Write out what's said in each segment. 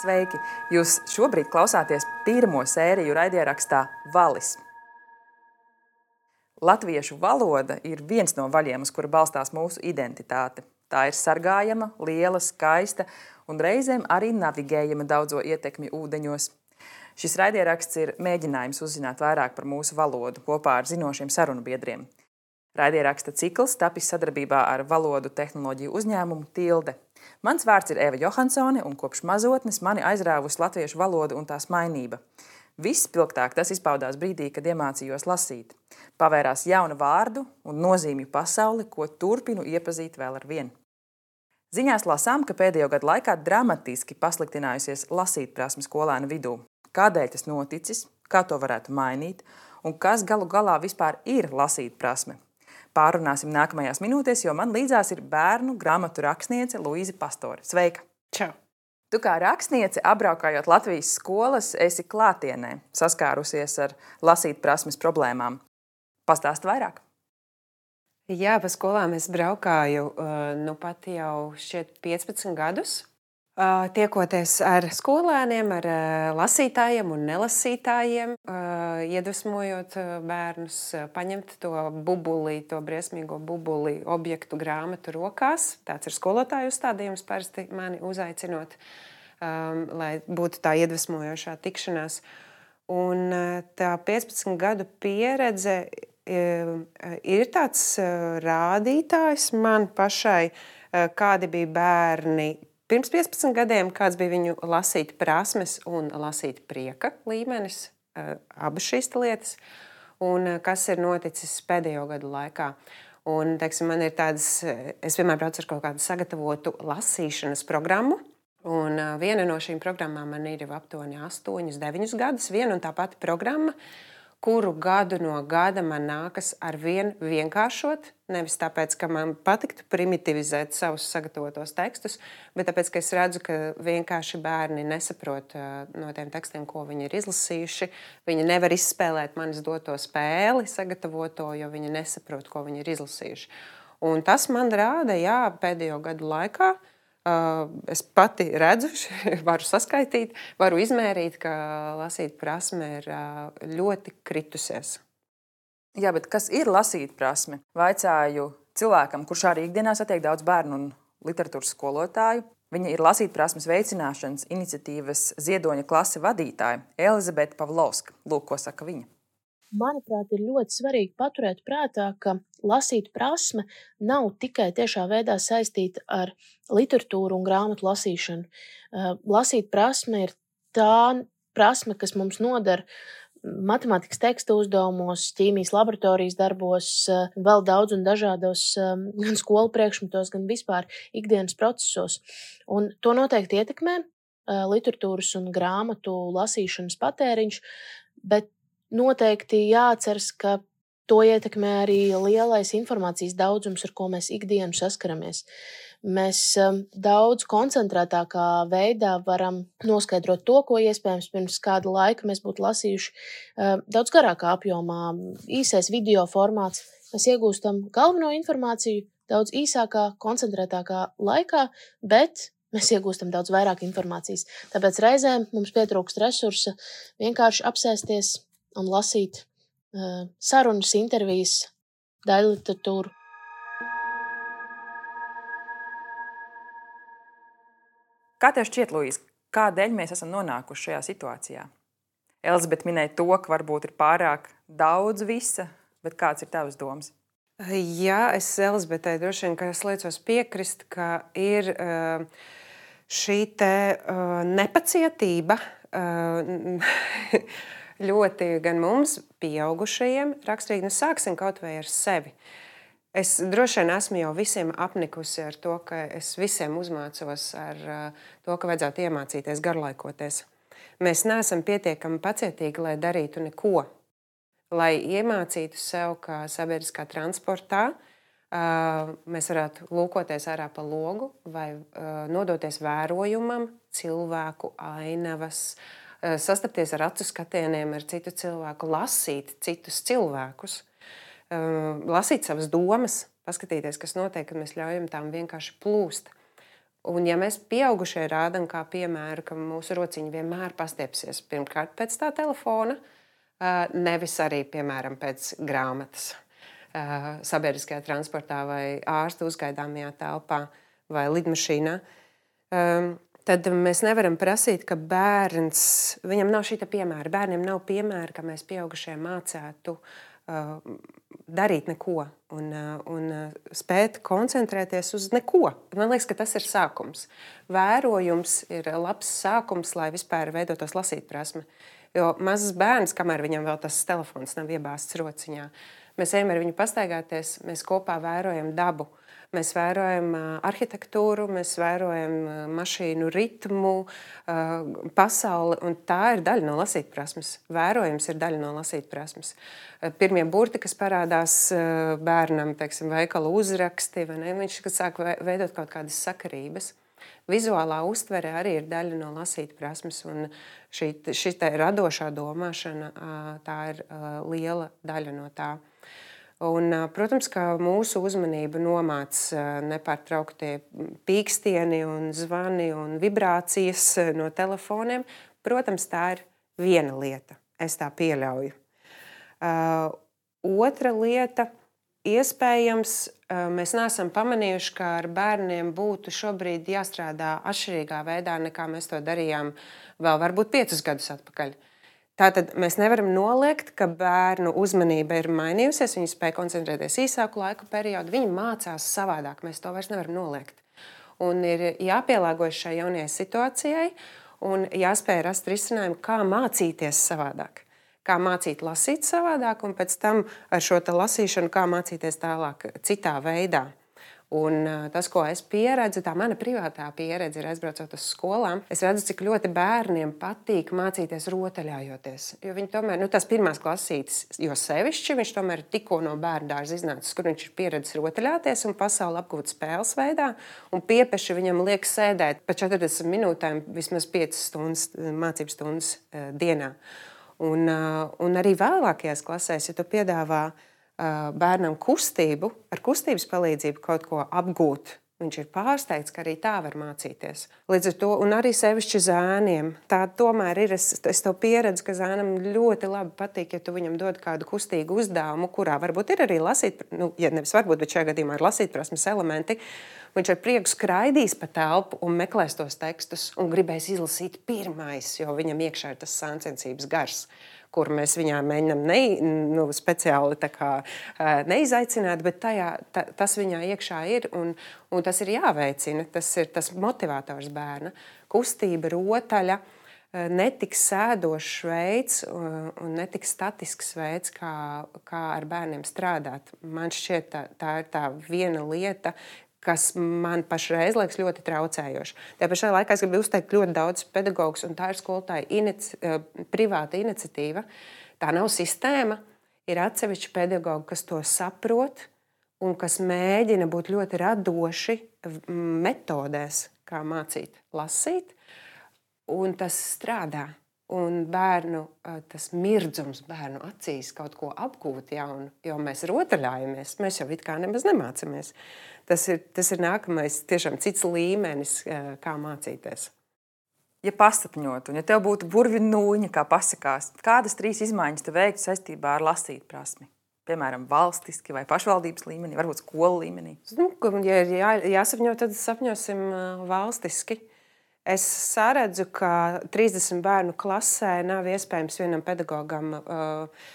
Sveiki! Jūs šobrīd klausāties pirmo sēriju raidierakstā Valis. Latviešu valoda ir viens no vaļiem, uz kura balstās mūsu identitāte. Tā ir sargājama, liela, skaista un reizēm arī navigējama daudzo ietekmi ūdeņos. Šis raidieraksts ir mēģinājums uzzināt vairāk par mūsu valodu kopā ar zinošiem sarunu biedriem. Raidieraksta cikls tapis sadarbībā ar valodu tehnoloģiju uzņēmumu Tilde. Mans vārds ir Eva Johansone, un kopš mazotnes mani aizrāvusi latviešu valoda un tās mainība. Vispilgtāk tas izpaudās brīdī, kad iemācījos lasīt. Pavērās jauna vārdu un nozīmju pasauli, ko turpinu iepazīt vēl ar vienu. Ziņās lasām, ka pēdējo gadu laikā dramatiski pasliktinājusies lasīt prasme skolēnu vidū. Kādēļ tas noticis, kā to varētu mainīt un kas galu galā vispār ir lasīt prasme? Pārunāsim nākamajās minūtēs, jo man līdzās ir bērnu grāmatu rakstniece Luīza Pastore. Sveika! Čau! Tu kā rakstniece, apbraukājot Latvijas skolas, esi klātienē saskārusies ar lasīt prasmes problēmām. Pastāst vairāk! Jā, pa skolām es braukāju nu pat jau 15 gadus. Tiekoties ar skolēniem, ar lasītājiem un nelasītājiem, iedvesmojot bērnus, paņemt to bubuli, to briesmīgo bubuli, objektu grāmatu rokās. Tāds ir skolotāju uzstādījums, parasti mani uzaicinot, lai būtu tā iedvesmojošā tikšanās. Un tā 15 gadu pieredze ir tāds rādītājs man pašai, kādi bija bērni, Pirms 15 gadiem kāds bija viņu lasīt prasmes un lasīt prieka līmenis, eh, abas šīs lietas, un eh, kas ir noticis pēdējo gadu laikā. Un, teiksim, man ir tādas, eh, es vienmēr braucu ar kaut kādu sagatavotu lasīšanas programmu. Un viena no šīm programmām man ir jau aptuveni 8, 9 gadus. Viena un tā pati programma, kuru gadu no gada man nākas ar vien vienkāršot. Nevis tāpēc, ka man patiktu primitivizēt savus sagatavotos tekstus, bet tāpēc, ka es redzu, ka vienkārši bērni nesaprot no tiem tekstiem, ko viņi ir izlasījuši. Viņi nevar izspēlēt manis doto spēli, sagatavoto, jo viņi nesaprot, ko viņi ir izlasījuši. Un tas man rāda, jā, pēdējo gadu laikā, uh, Es pati redzu, varu saskaitīt, varu izmērīt, ka lasīt prasme ir ļoti kritusies. Jā, bet kas ir lasīt prasme? Vaicāju cilvēkam, kurš arī ikdienā satiek daudz bērnu un literatūras skolotāju. Viņa ir lasīt prasmes veicināšanas iniciatīvas ziedoņa klase vadītāja Elizabete Pavlovska. Lūk, ko saka viņa manuprāt, ir ļoti svarīgi paturēt prātā, ka lasīt prasme nav tikai tiešā veidā saistīta ar literatūru un grāmatu lasīšanu. Lasīt prasme ir tā prasme, kas mums noder matemātikas teksta uzdevumos, ķīmijas laboratorijas darbos, vēl daudz un dažādos gan skolu priekšmetos, gan vispār ikdienas procesos. Un to noteikti ietekmē literatūras un grāmatu lasīšanas patēriņš, bet noteikti jāatceras, ka to ietekmē arī lielais informācijas daudzums, ar ko mēs ikdienu saskaramies. Mēs um, daudz koncentrētākā veidā varam noskaidrot to, ko iespējams pirms kāda laika mēs būtu lasījuši um, daudz garākā apjomā, īsais video formāts. Mēs iegūstam galveno informāciju daudz īsākā, koncentrētākā laikā, bet mēs iegūstam daudz vairāk informācijas. Tāpēc reizēm mums pietrūkst resursa vienkārši apsēsties un lasīt uh, sarunas, intervijas, daļu literatūru. Kā tev šķiet, Lūija, kādēļ mēs esam nonākuši šajā situācijā? Elizabete minēja to, ka varbūt ir pārāk daudz visa, bet kāds ir tavs domas? Jā, es Elizabetei droši vien liecos piekrist, ka ir šī te, nepacietība. Ļoti gan mums, pieaugušajiem, raksturīgi. Nu, sāksim kaut vai ar sevi. Es droši vien esmu jau visiem apnikusi ar to, ka es visiem uzmācos ar to, ka vajadzētu iemācīties garlaikoties. Mēs neesam pietiekami pacietīgi, lai darītu neko. Lai iemācītu sev, kā sabiedriskā transportā, mēs varētu lūkoties ārā pa logu vai nodoties vērojumam, cilvēku ainavas, uh, sastapties ar acu skatieniem, ar citu cilvēku, lasīt citus cilvēkus, eh, lasīt savas domas, paskatīties, kas notiek, kad mēs ļaujam tām vienkārši plūst. Un, ja mēs pieaugušie rādām, kā piemēru, ka mūsu rociņi vienmēr pastiepsies pirmkārt pēc tā telefona, nevis arī piemēram pēc grāmatas, sabiedriskajā transportā vai ārsta uzgaidāmajā telpā vai lidmašīnā, tad mēs nevaram prasīt, ka bērns, viņam nav šī piemēra. Bērniem nav piemēra, ka mēs pieaugušie mācētu darīt neko un, un spēt koncentrēties uz neko. Man liekas, ka tas ir sākums. Vērojums ir labs sākums, lai vispār veidotos lasīt prasme. Jo mazs bērns, kamēr viņam vēl tas telefons nav iebāzts rociņā, mēs ejam ar viņu pastaigāties, mēs kopā vērojam dabu. Mēs vērojam arhitektūru, mēs vērojam mašīnu ritmu, pasauli, tā ir daļa no lasītprasmes. Vērojums ir daļa no lasītprasmes. Pirmie burti, kas parādās bērnam, teiksim, veikala uzraksti, ne, viņš sāk veidot kaut kādas sakarības. Vizuālā uztvere arī ir daļa no lasīt prasmes, un šī, šī radošā domāšana tā ir liela daļa no tā. Un, protams, ka mūsu uzmanību nomāca nepārtrauktie pīkstieni, un zvani un vibrācijas no telefoniem. Protams, tā ir viena lieta. Es tā pieļauju. Uh, otra lieta, iespējams, uh, mēs neesam pamanījuši, ka ar bērniem būtu šobrīd jāstrādā atšķirīgā veidā, nekā mēs to darījām vēl varbūt piecus gadus atpakaļ. Uh, Tātad mēs nevaram noliegt, ka bērnu uzmanība ir mainījusies. Viņi spēj koncentrēties īsāku laiku periodu, viņi mācās savādāk. Mēs to vairs nevaram noliegt. Un ir jāpielāgojas šai jaunajai situācijai un jāspēj rast risinājumu, kā mācīties savādāk. Kā mācīt, lasīt savādāk, un pēc tam ar šo lasīšanu, kā mācīties tālāk, citā veidā. Un tas, ko es pieredzu, tā mana privātā pieredze ir aizbraucot uz skolām. Es redzu, cik ļoti bērniem patīk mācīties rotaļājoties. Jo viņi tomēr, nu, tās pirmās klasītes, jo sevišķi viņš tomēr tikko no bērnu dārza iznācis, kur viņš ir pieredzējis rotaļāties un pasauli apgūt spēles veidā. Un piepeši viņam liek sēdēt pa 40 minūtēm, vismaz 5 stundas mācības stundas dienā. Un, un arī vēlākajās klasēs, ja tu piedāvā bērnam kustību, ar kustības palīdzību kaut ko apgūt. Viņš ir pārsteigts, ka arī tā var mācīties. Līdz ar to, un arī sevišķi zēniem, tā tomēr ir. Es, es to pieredzu, ka zēnam ļoti labi patīk, ja tu viņam dod kādu kustīgu uzdevumu, kurā varbūt ir arī lasīt, nu, ja nevis varbūt, bet šajā gadījumā ir lasīt prasmes elementi. Viņš ar prieku skraidīs pa telpu un meklēs tos tekstus un gribēs izlasīt pirmais, jo viņam iekšā ir tas sāncensības gars kur mēs viņā mēģinām ne, nu, speciāli kā, neizaicināt, bet tajā, ta, tas viņā iekšā ir un, un tas ir jāveicina. Tas ir tas motivators bērna. Kustība, rotaļa. Netik sēdošs veids un netik statisks veids, kā, kā ar bērniem strādāt. Man šķiet, tā, tā ir tā viena lieta, kas man pašreiz liekas ļoti traucējoši. Tajā pašā laikā es gribu uzteikt ļoti daudz pedagogus, un tā ir skolotāja inici, eh, privāta iniciatīva. Tā nav sistēma. Ir atsevišķi pedagogi, kas to saprot un kas mēģina būt ļoti radoši metodēs, kā mācīt, lasīt. Un tas strādā. Un bērnu tas mirdzums, bērnu acīs kaut ko apgūt jaunu, jo mēs rotaļājamies, mēs jau it kā nemaz nemācāmies. Tas ir, tas ir nākamais, tiešām cits līmenis, kā mācīties. Ja pasapņot, un ja tev būtu burvju nūjiņa, kā pasakās, kādas trīs izmaiņas tu veiktu saistībā ar lasīt prasmi? Piemēram, valstiski vai pašvaldības līmenī, varbūt skolu līmenī. Nu, ja ir jā, jāsapņo, tad sapņosim valstiski. Es saredzu, ka 30 bērnu klasē nav iespējams vienam pedagogam uh,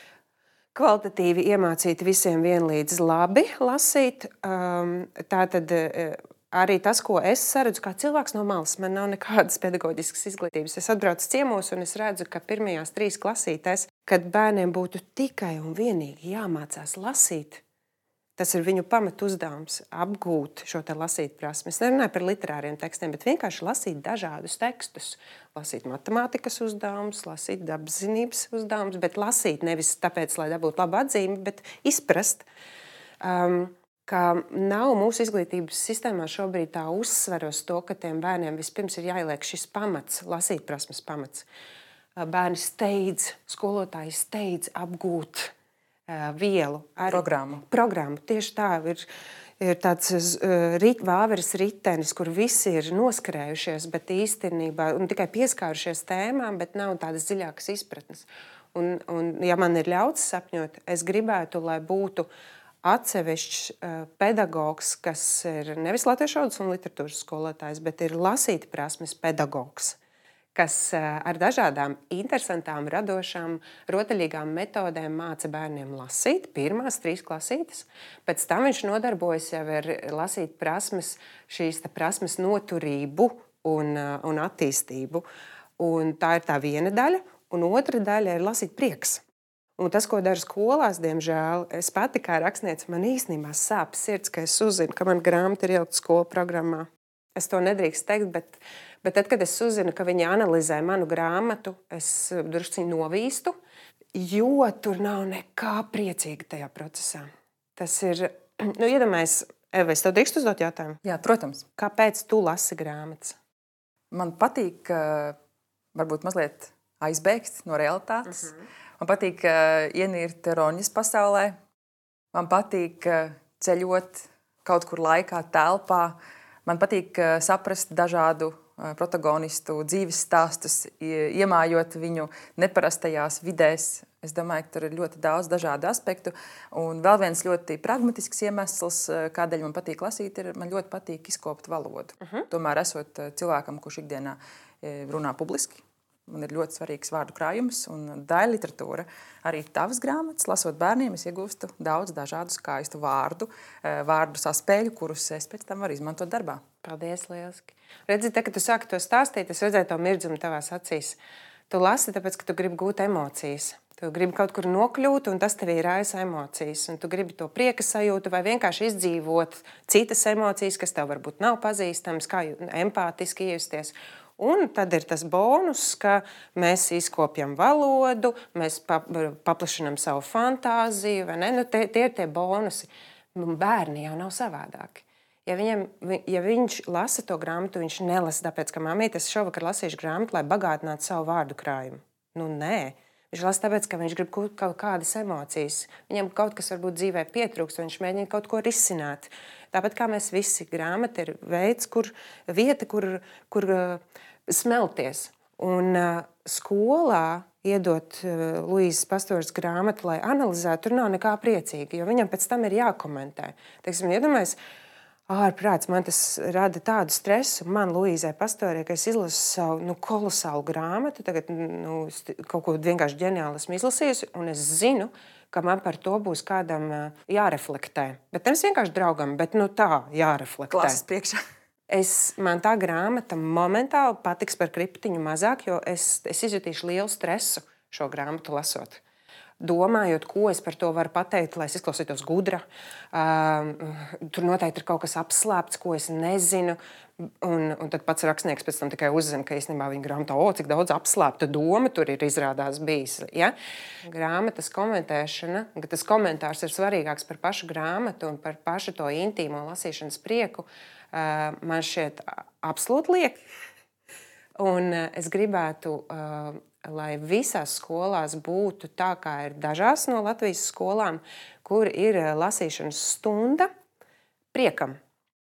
kvalitatīvi iemācīt visiem vienlīdz labi lasīt. Um, Tātad uh, arī tas, ko es saredzu, kā cilvēks no malas, man nav nekādas pedagoģiskas izglītības. Es atbraucu ciemos un es redzu, ka pirmajās trīs klasītēs, kad bērniem būtu tikai un vienīgi jāmācās lasīt, Tas ir viņu pamatu uzdevums apgūt šo lasīt prasmi. Es nerunāju par literāriem tekstiem, bet vienkārši lasīt dažādus tekstus. Lasīt matemātikas uzdevumus, lasīt dabaszinības uzdevumus, bet lasīt nevis tāpēc, lai dabūtu labu atzīmi, bet izprast. Um, ka nav mūsu izglītības sistēmā šobrīd tā uzsver uz to, ka tiem bērniem vispirms ir jāieliek šis pamats, lasīt prasmes pamats. Bērni steidz, skolotāji steidz apgūt vielu, ar programmu. programmu. Tieši tā ir. ir tāds rit, vāveres ritenis, kur visi ir noskrējušies, bet īstenībā tikai pieskārušies tēmām, bet nav tādas dziļākas izpratnes. Un, un, ja man ir ļauts sapņot, es gribētu, lai būtu atsevišķs pedagogs, kas ir nevis latviešu valodas un literatūras skolotājs, bet ir lasīt prasmes pedagogs kas eh, ar dažādām interesantām, radošām, rotaļīgām metodēm māca bērniem lasīt, pirmās trīs klasītes. Pēc tam viņš nodarbojas jau ar lasīt prasmes, šīs prasmes noturību un, eh, un attīstību. Un tā ir tā viena daļa, un otra daļa ir lasīt prieks. Un tas, ko dara skolās, diemžēl, es pati kā rakstniece, man īstenībā sāp sirds, ka es uzzinu, ka man grāmata ir ielikt skolu programmā. Es to nedrīkstu teikt, bet Bet tad, kad es uzzinu, ka viņi analizē manu grāmatu, es eh, drusku novīstu, jo tur nav nekā priecīga tajā procesā. Tas ir, nu, iedomājieties, Eva, es tev drīkstu uzdot jautājumu? Jā, protams. Kāpēc tu lasi grāmatas? Man patīk, varbūt mazliet aizbēgt no realitātes. Mhm. -huh. Man patīk ienirt Roņas pasaulē. Man patīk ceļot kaut kur laikā, telpā. Man patīk saprast dažādu protagonistu dzīves stāstus, iemājot viņu neparastajās vidēs. Es domāju, ka tur ir ļoti daudz dažādu aspektu. Un vēl viens ļoti pragmatisks iemesls, kādēļ man patīk lasīt, ir, man ļoti patīk izkopt valodu. Uh mhm. -huh. Tomēr, esot cilvēkam, kurš ikdienā runā publiski, Man ir ļoti svarīgs vārdu krājums un daļa literatūra. Arī tavas grāmatas, lasot bērniem, es iegūstu daudz dažādu skaistu vārdu, eh, vārdu saspēļu, kurus es pēc tam varu izmantot darbā. Paldies, lieliski. Redzi, te, kad tu sāki to stāstīt, es redzēju to mirdzumu tavās acīs. Tu lasi, tāpēc, ka tu gribi gūt emocijas. Tu gribi kaut kur nokļūt, un tas tev ir raisa emocijas. Un tu gribi to prieka sajūtu, vai vienkārši izdzīvot citas emocijas, kas tev varbūt nav pazīstamas, kā empātiski iejusties. Un tad ir tas bonus, ka mēs izkopjam valodu, mēs paplašinām savu fantāziju. Nu, tie, tie ir tie bonusi. Nu, bērni jau nav savādāki. Ja, viņam, ja viņš lasa to grāmatu, viņš nelasa tāpēc, ka mamīte, es šovakar lasīšu grāmatu, lai bagātinātu savu vārdu krājumu. Nu, nē, Viņš lasa tāpēc, ka viņš grib kaut kādas emocijas. Viņam kaut kas varbūt dzīvē pietrūkst, viņš mēģina kaut ko risināt. Tāpat kā mēs visi, grāmata ir veids, kur vieta, kur, kur uh, smelties. Un uh, skolā iedot uh, Luīzes Pastors grāmatu, lai analizētu, tur nav nekā priecīga, jo viņam pēc tam ir jākomentē. Teiksim, iedomājieties, ja ārprāts. Man tas rada tādu stresu. Man, Luīzai, pastorē, ka es izlasu savu nu, kolosālu grāmatu, tagad nu, kaut ko vienkārši ģeniāli esmu izlasījusi, un es zinu, ka man par to būs kādam jāreflektē. Bet nevis vienkārši draugam, bet nu, tā jāreflektē. Klases priekšā. Es, man tā grāmata momentāli patiks par kriptiņu mazāk, jo es, es izjutīšu lielu stresu šo grāmatu lasot domājot, ko es par to varu pateikt, lai es izklausītos gudra. Uh, tur noteikti ir kaut kas apslēpts, ko es nezinu. Un, un tad pats rakstnieks pēc tam tikai uzzina, ka īstenībā viņa grāmatā, o, cik daudz apslēpta doma tur ir izrādās bijis. Ja? Grāmatas komentēšana, ka tas komentārs ir svarīgāks par pašu grāmatu un par pašu to intīmo lasīšanas prieku, uh, man šķiet absolūti liek. Un es gribētu uh, lai visās skolās būtu tā, kā ir dažās no Latvijas skolām, kur ir eh, lasīšanas stunda priekam.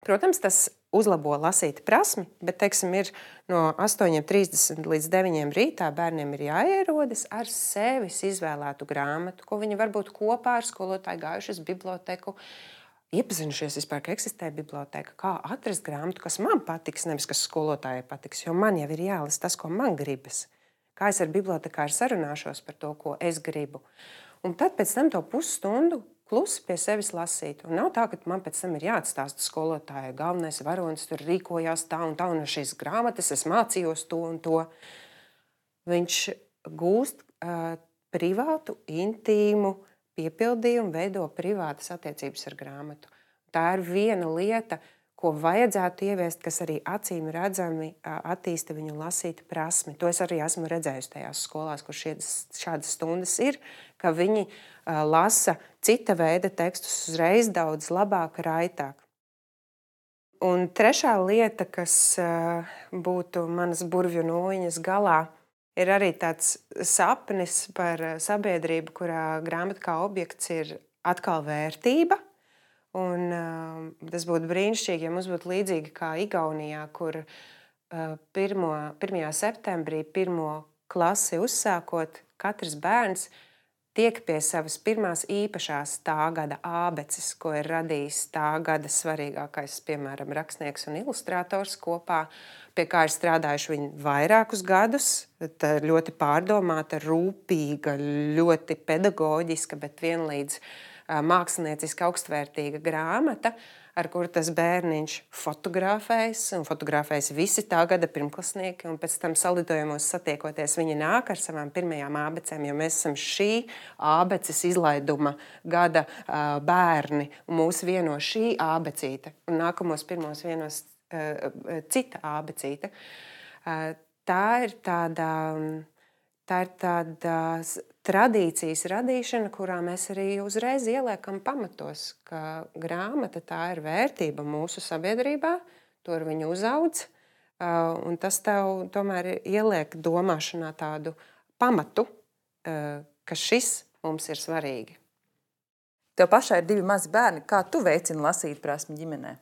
Protams, tas uzlabo lasīt prasmi, bet teiksim, ir no 8.30 līdz 9.00 rītā bērniem ir jāierodas ar sevis izvēlētu grāmatu, ko viņi varbūt kopā ar skolotāju gājuši uz biblioteku. Iepazinušies vispār, ka eksistē biblioteka, kā atrast grāmatu, kas man patiks, nevis kas skolotājai patiks. Jo man jau ir jālasa tas, ko man gribas. Kā es ar bibliotekāru sarunāšos par to, ko es gribu. Un tad pēc tam to pusstundu klusi pie sevis lasīt. Un nav tā, ka man pēc tam ir jāatstāsta skolotājai, galvenais varonis tur rīkojās tā un tā, un no šīs grāmatas es mācījos to un to. Viņš gūst uh, privātu, intīmu piepildījumu, veido privātas attiecības ar grāmatu. Tā ir viena lieta, uh, ko vajadzētu ieviest, kas arī acīm redzami attīsta viņu lasīt prasmi. To es arī esmu redzējusi tajās skolās, kur šiedas, šādas stundas ir, ka viņi lasa cita veida tekstus uzreiz daudz labāk, raitāk. Un trešā lieta, kas būtu manas burvju nūjiņas galā, ir arī tāds sapnis par sabiedrību, kurā grāmata kā objekts ir atkal vērtība Un, uh, tas būtu brīnišķīgi, ja mums būtu līdzīgi kā Igaunijā, kur uh, pirmo, 1. septembrī, pirmo klasi uzsākot, katrs bērns tiek pie savas pirmās īpašās tā gada abeces, ko ir radījis tā gada svarīgākais, piemēram, rakstnieks un ilustrators kopā, pie kā ir strādājuši viņi vairākus gadus. Tā ir ļoti pārdomāta, rūpīga, ļoti pedagoģiska, bet vienlīdz uh, mākslinieciski augstvērtīga grāmata, ar kuru tas bērniņš fotografējas, fotografējas visi tā gada pirmklasnieki, un pēc tam salidojumos satiekoties, viņi nāk ar savām pirmajām abecēm, jo mēs esam šī abeces izlaiduma gada uh, bērni, mūs vieno šī abecīte, un nākamos pirmos vienos uh, cita abecīte. Uh, tā ir tāda, tā ir tāda tradīcijas radīšana, kurā mēs arī uzreiz ieliekam pamatos, ka grāmata tā ir vērtība mūsu sabiedrībā, to ar viņu uzaudz. Un tas tev tomēr ieliek domāšanā tādu pamatu, ka šis mums ir svarīgi. Tev pašai ir divi mazi bērni. Kā tu veicini lasīt prasmi ģimenē?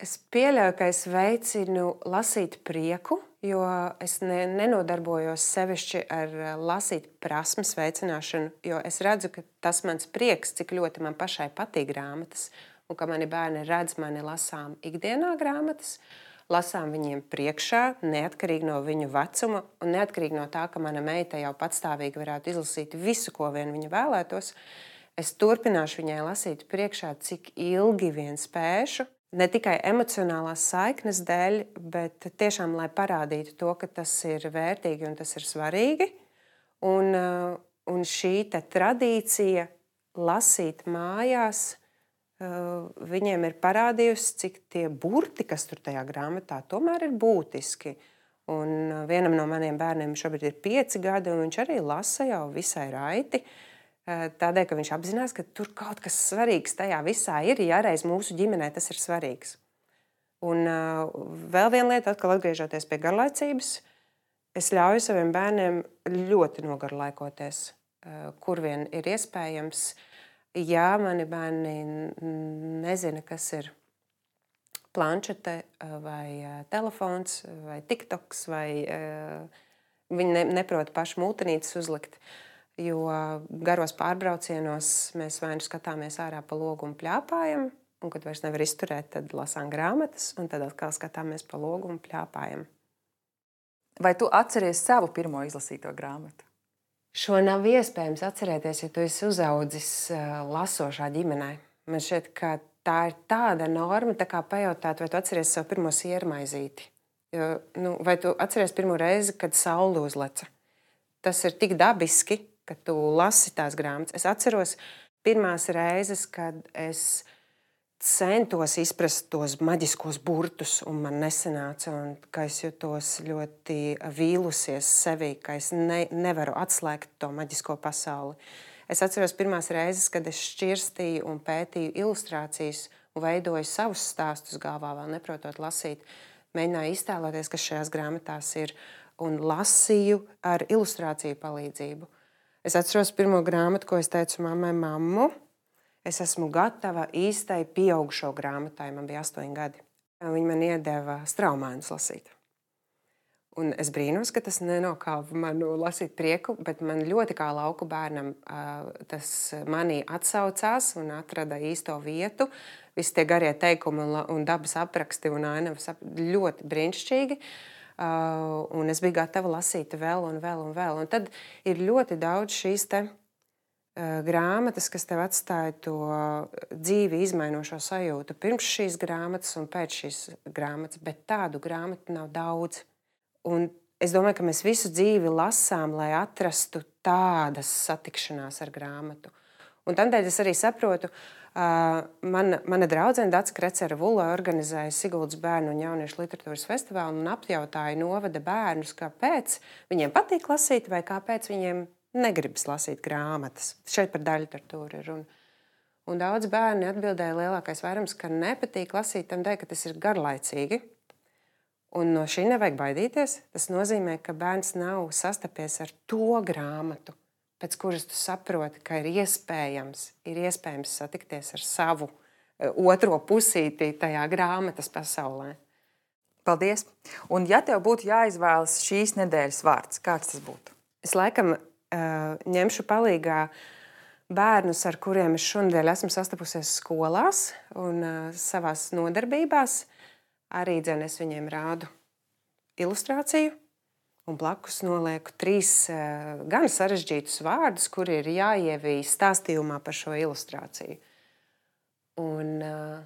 Es pieļauju, ka es veicinu lasīt prieku, jo es ne, nenodarbojos sevišķi ar eh, lasīt prasmes veicināšanu, jo es redzu, ka tas mans prieks, cik ļoti man pašai patīk grāmatas, un ka mani bērni redz mani lasām ikdienā grāmatas, lasām viņiem priekšā, neatkarīgi no viņu vecuma, un neatkarīgi no tā, ka mana meita jau patstāvīgi varētu izlasīt visu, ko vien viņa vēlētos. Es turpināšu viņai lasīt priekšā, cik ilgi vien spēšu, ne tikai emocionālās saiknes dēļ, bet tiešām, lai parādītu to, ka tas ir vērtīgi un tas ir svarīgi. Un, uh, un šī tradīcija lasīt mājās, uh, viņiem ir parādījusi, cik tie burti, kas tur tajā grāmatā, tomēr ir būtiski. Un uh, vienam no maniem bērniem šobrīd ir pieci gadi, un viņš arī lasa jau visai raiti. Uh, Eh, tādēļ, ka viņš apzinās, ka tur kaut kas svarīgs tajā visā ir, ja reiz mūsu ģimenē tas ir svarīgs. Un uh, vēl viena lieta, atkal atgriežoties pie garlaicības, es ļauju saviem bērniem ļoti nogarlaikoties, uh, kur vien ir iespējams. Ja mani bērni nezina, kas ir planšete vai telefons vai tiktoks, vai uh, viņi ne, neprot pašu mūtenītes uzlikt, uh, Jo garos pārbraucienos mēs vai nu skatāmies ārā pa logu un plēpājam, un kad vairs nevar izturēt, tad lasām grāmatas, un tad atkal skatāmies pa logu un plēpājam. Vai tu atceries savu pirmo izlasīto grāmatu? Šo nav iespējams atcerēties, ja tu esi uzaudzis lasošā ģimenē. Man šķiet, ka tā ir tāda norma, tā kā pajautāt, vai tu atceries savu pirmo siermaizīti. Jo, nu, vai tu atceries pirmo reizi, kad saule uzleca? Tas ir tik dabiski, ka tu lasi tās grāmatas. Es atceros pirmās reizes, kad es centos izprast tos maģiskos burtus, un man nesanāca, un ka es jutos ļoti vīlusies sevī, ka es ne, nevaru atslēgt to maģisko pasauli. Es atceros pirmās reizes, kad es šķirstīju un pētīju ilustrācijas un veidoju savus stāstus galvā, vēl neprotot lasīt. Mēģināju iztēloties, kas šajās grāmatās ir, un lasīju ar ilustrāciju palīdzību. Es atceros pirmo grāmatu, ko es teicu mammai, mammu. Es esmu gatava īstai pieaugušo grāmatai. Man bija astoņi gadi. Viņa man iedeva straumēnus lasīt. Un es brīnos, ka tas nenokāva manu lasīt prieku, bet man ļoti kā lauku bērnam tas manī atsaucās un atrada īsto vietu. Visi tie garie teikumi un dabas apraksti un ainavas ļoti brīnišķīgi. Uh, un es biju gatava lasīt vēl un vēl un vēl. Un tad ir ļoti daudz šīs uh, grāmatas, kas tev atstāja to dzīvi izmainošo sajūtu pirms šīs grāmatas un pēc šīs grāmatas, bet tādu grāmatu nav daudz. Un es domāju, ka mēs visu dzīvi lasām, lai atrastu tādas satikšanās ar grāmatu. Un tādēļ es arī saprotu, ka Mana, mana draudzene Dārsa Krecera Vula organizēja Siguldas bērnu un jauniešu literatūras festivālu un apjautāja novada bērnus, kāpēc viņiem patīk lasīt vai kāpēc viņiem negribas lasīt grāmatas. Šeit par daļu literatūru ir runa. Un daudz bērni atbildēja, lielākais vairums, ka nepatīk lasīt tam dēļ, ka tas ir garlaicīgi. Un no šī nevajag baidīties. Tas nozīmē, ka bērns nav sastapies ar to grāmatu, pēc kuras tu saproti, ka ir iespējams, ir iespējams satikties ar savu eh, otro pusīti tajā grāmatas pasaulē. Paldies! Un, ja tev būtu jāizvēlas šīs nedēļas vārds, kāds tas būtu? Es laikam uh, ņemšu palīdzību bērnus, ar kuriem es šonadēļ esmu sastapusies skolās un uh, savās nodarbībās. Arī dzēnes viņiem rādu ilustrāciju, un blakus nolieku trīs uh, gan sarežģītus vārdus, kuri ir jāievīja stāstījumā par šo ilustrāciju. Un uh,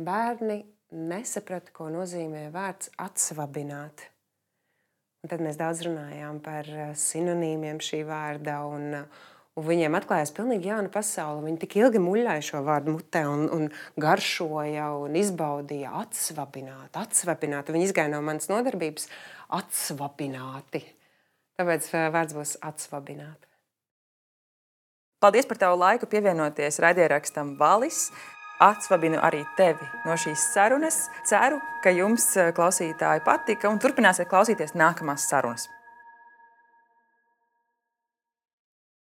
bērni nesaprata, ko nozīmē vārds atsvabināt. Un tad mēs daudz runājām par eh, sinonīmiem šī vārda. Un, eh, un viņiem atklājās pilnīgi jauna pasaule. Viņi tik ilgi muļāja šo vārdu mutē un, un garšoja un izbaudīja atsvabināt, atsvabināt. Viņi izgāja no manas nodarbības atsvabināti. Tāpēc eh, vārds būs atsvabināt. Paldies par tavu laiku pievienoties raidierakstam Valis. Atsvabinu arī tevi no šīs sarunas. Ceru, ka jums, klausītāji, patika un turpināsiet klausīties nākamās sarunas.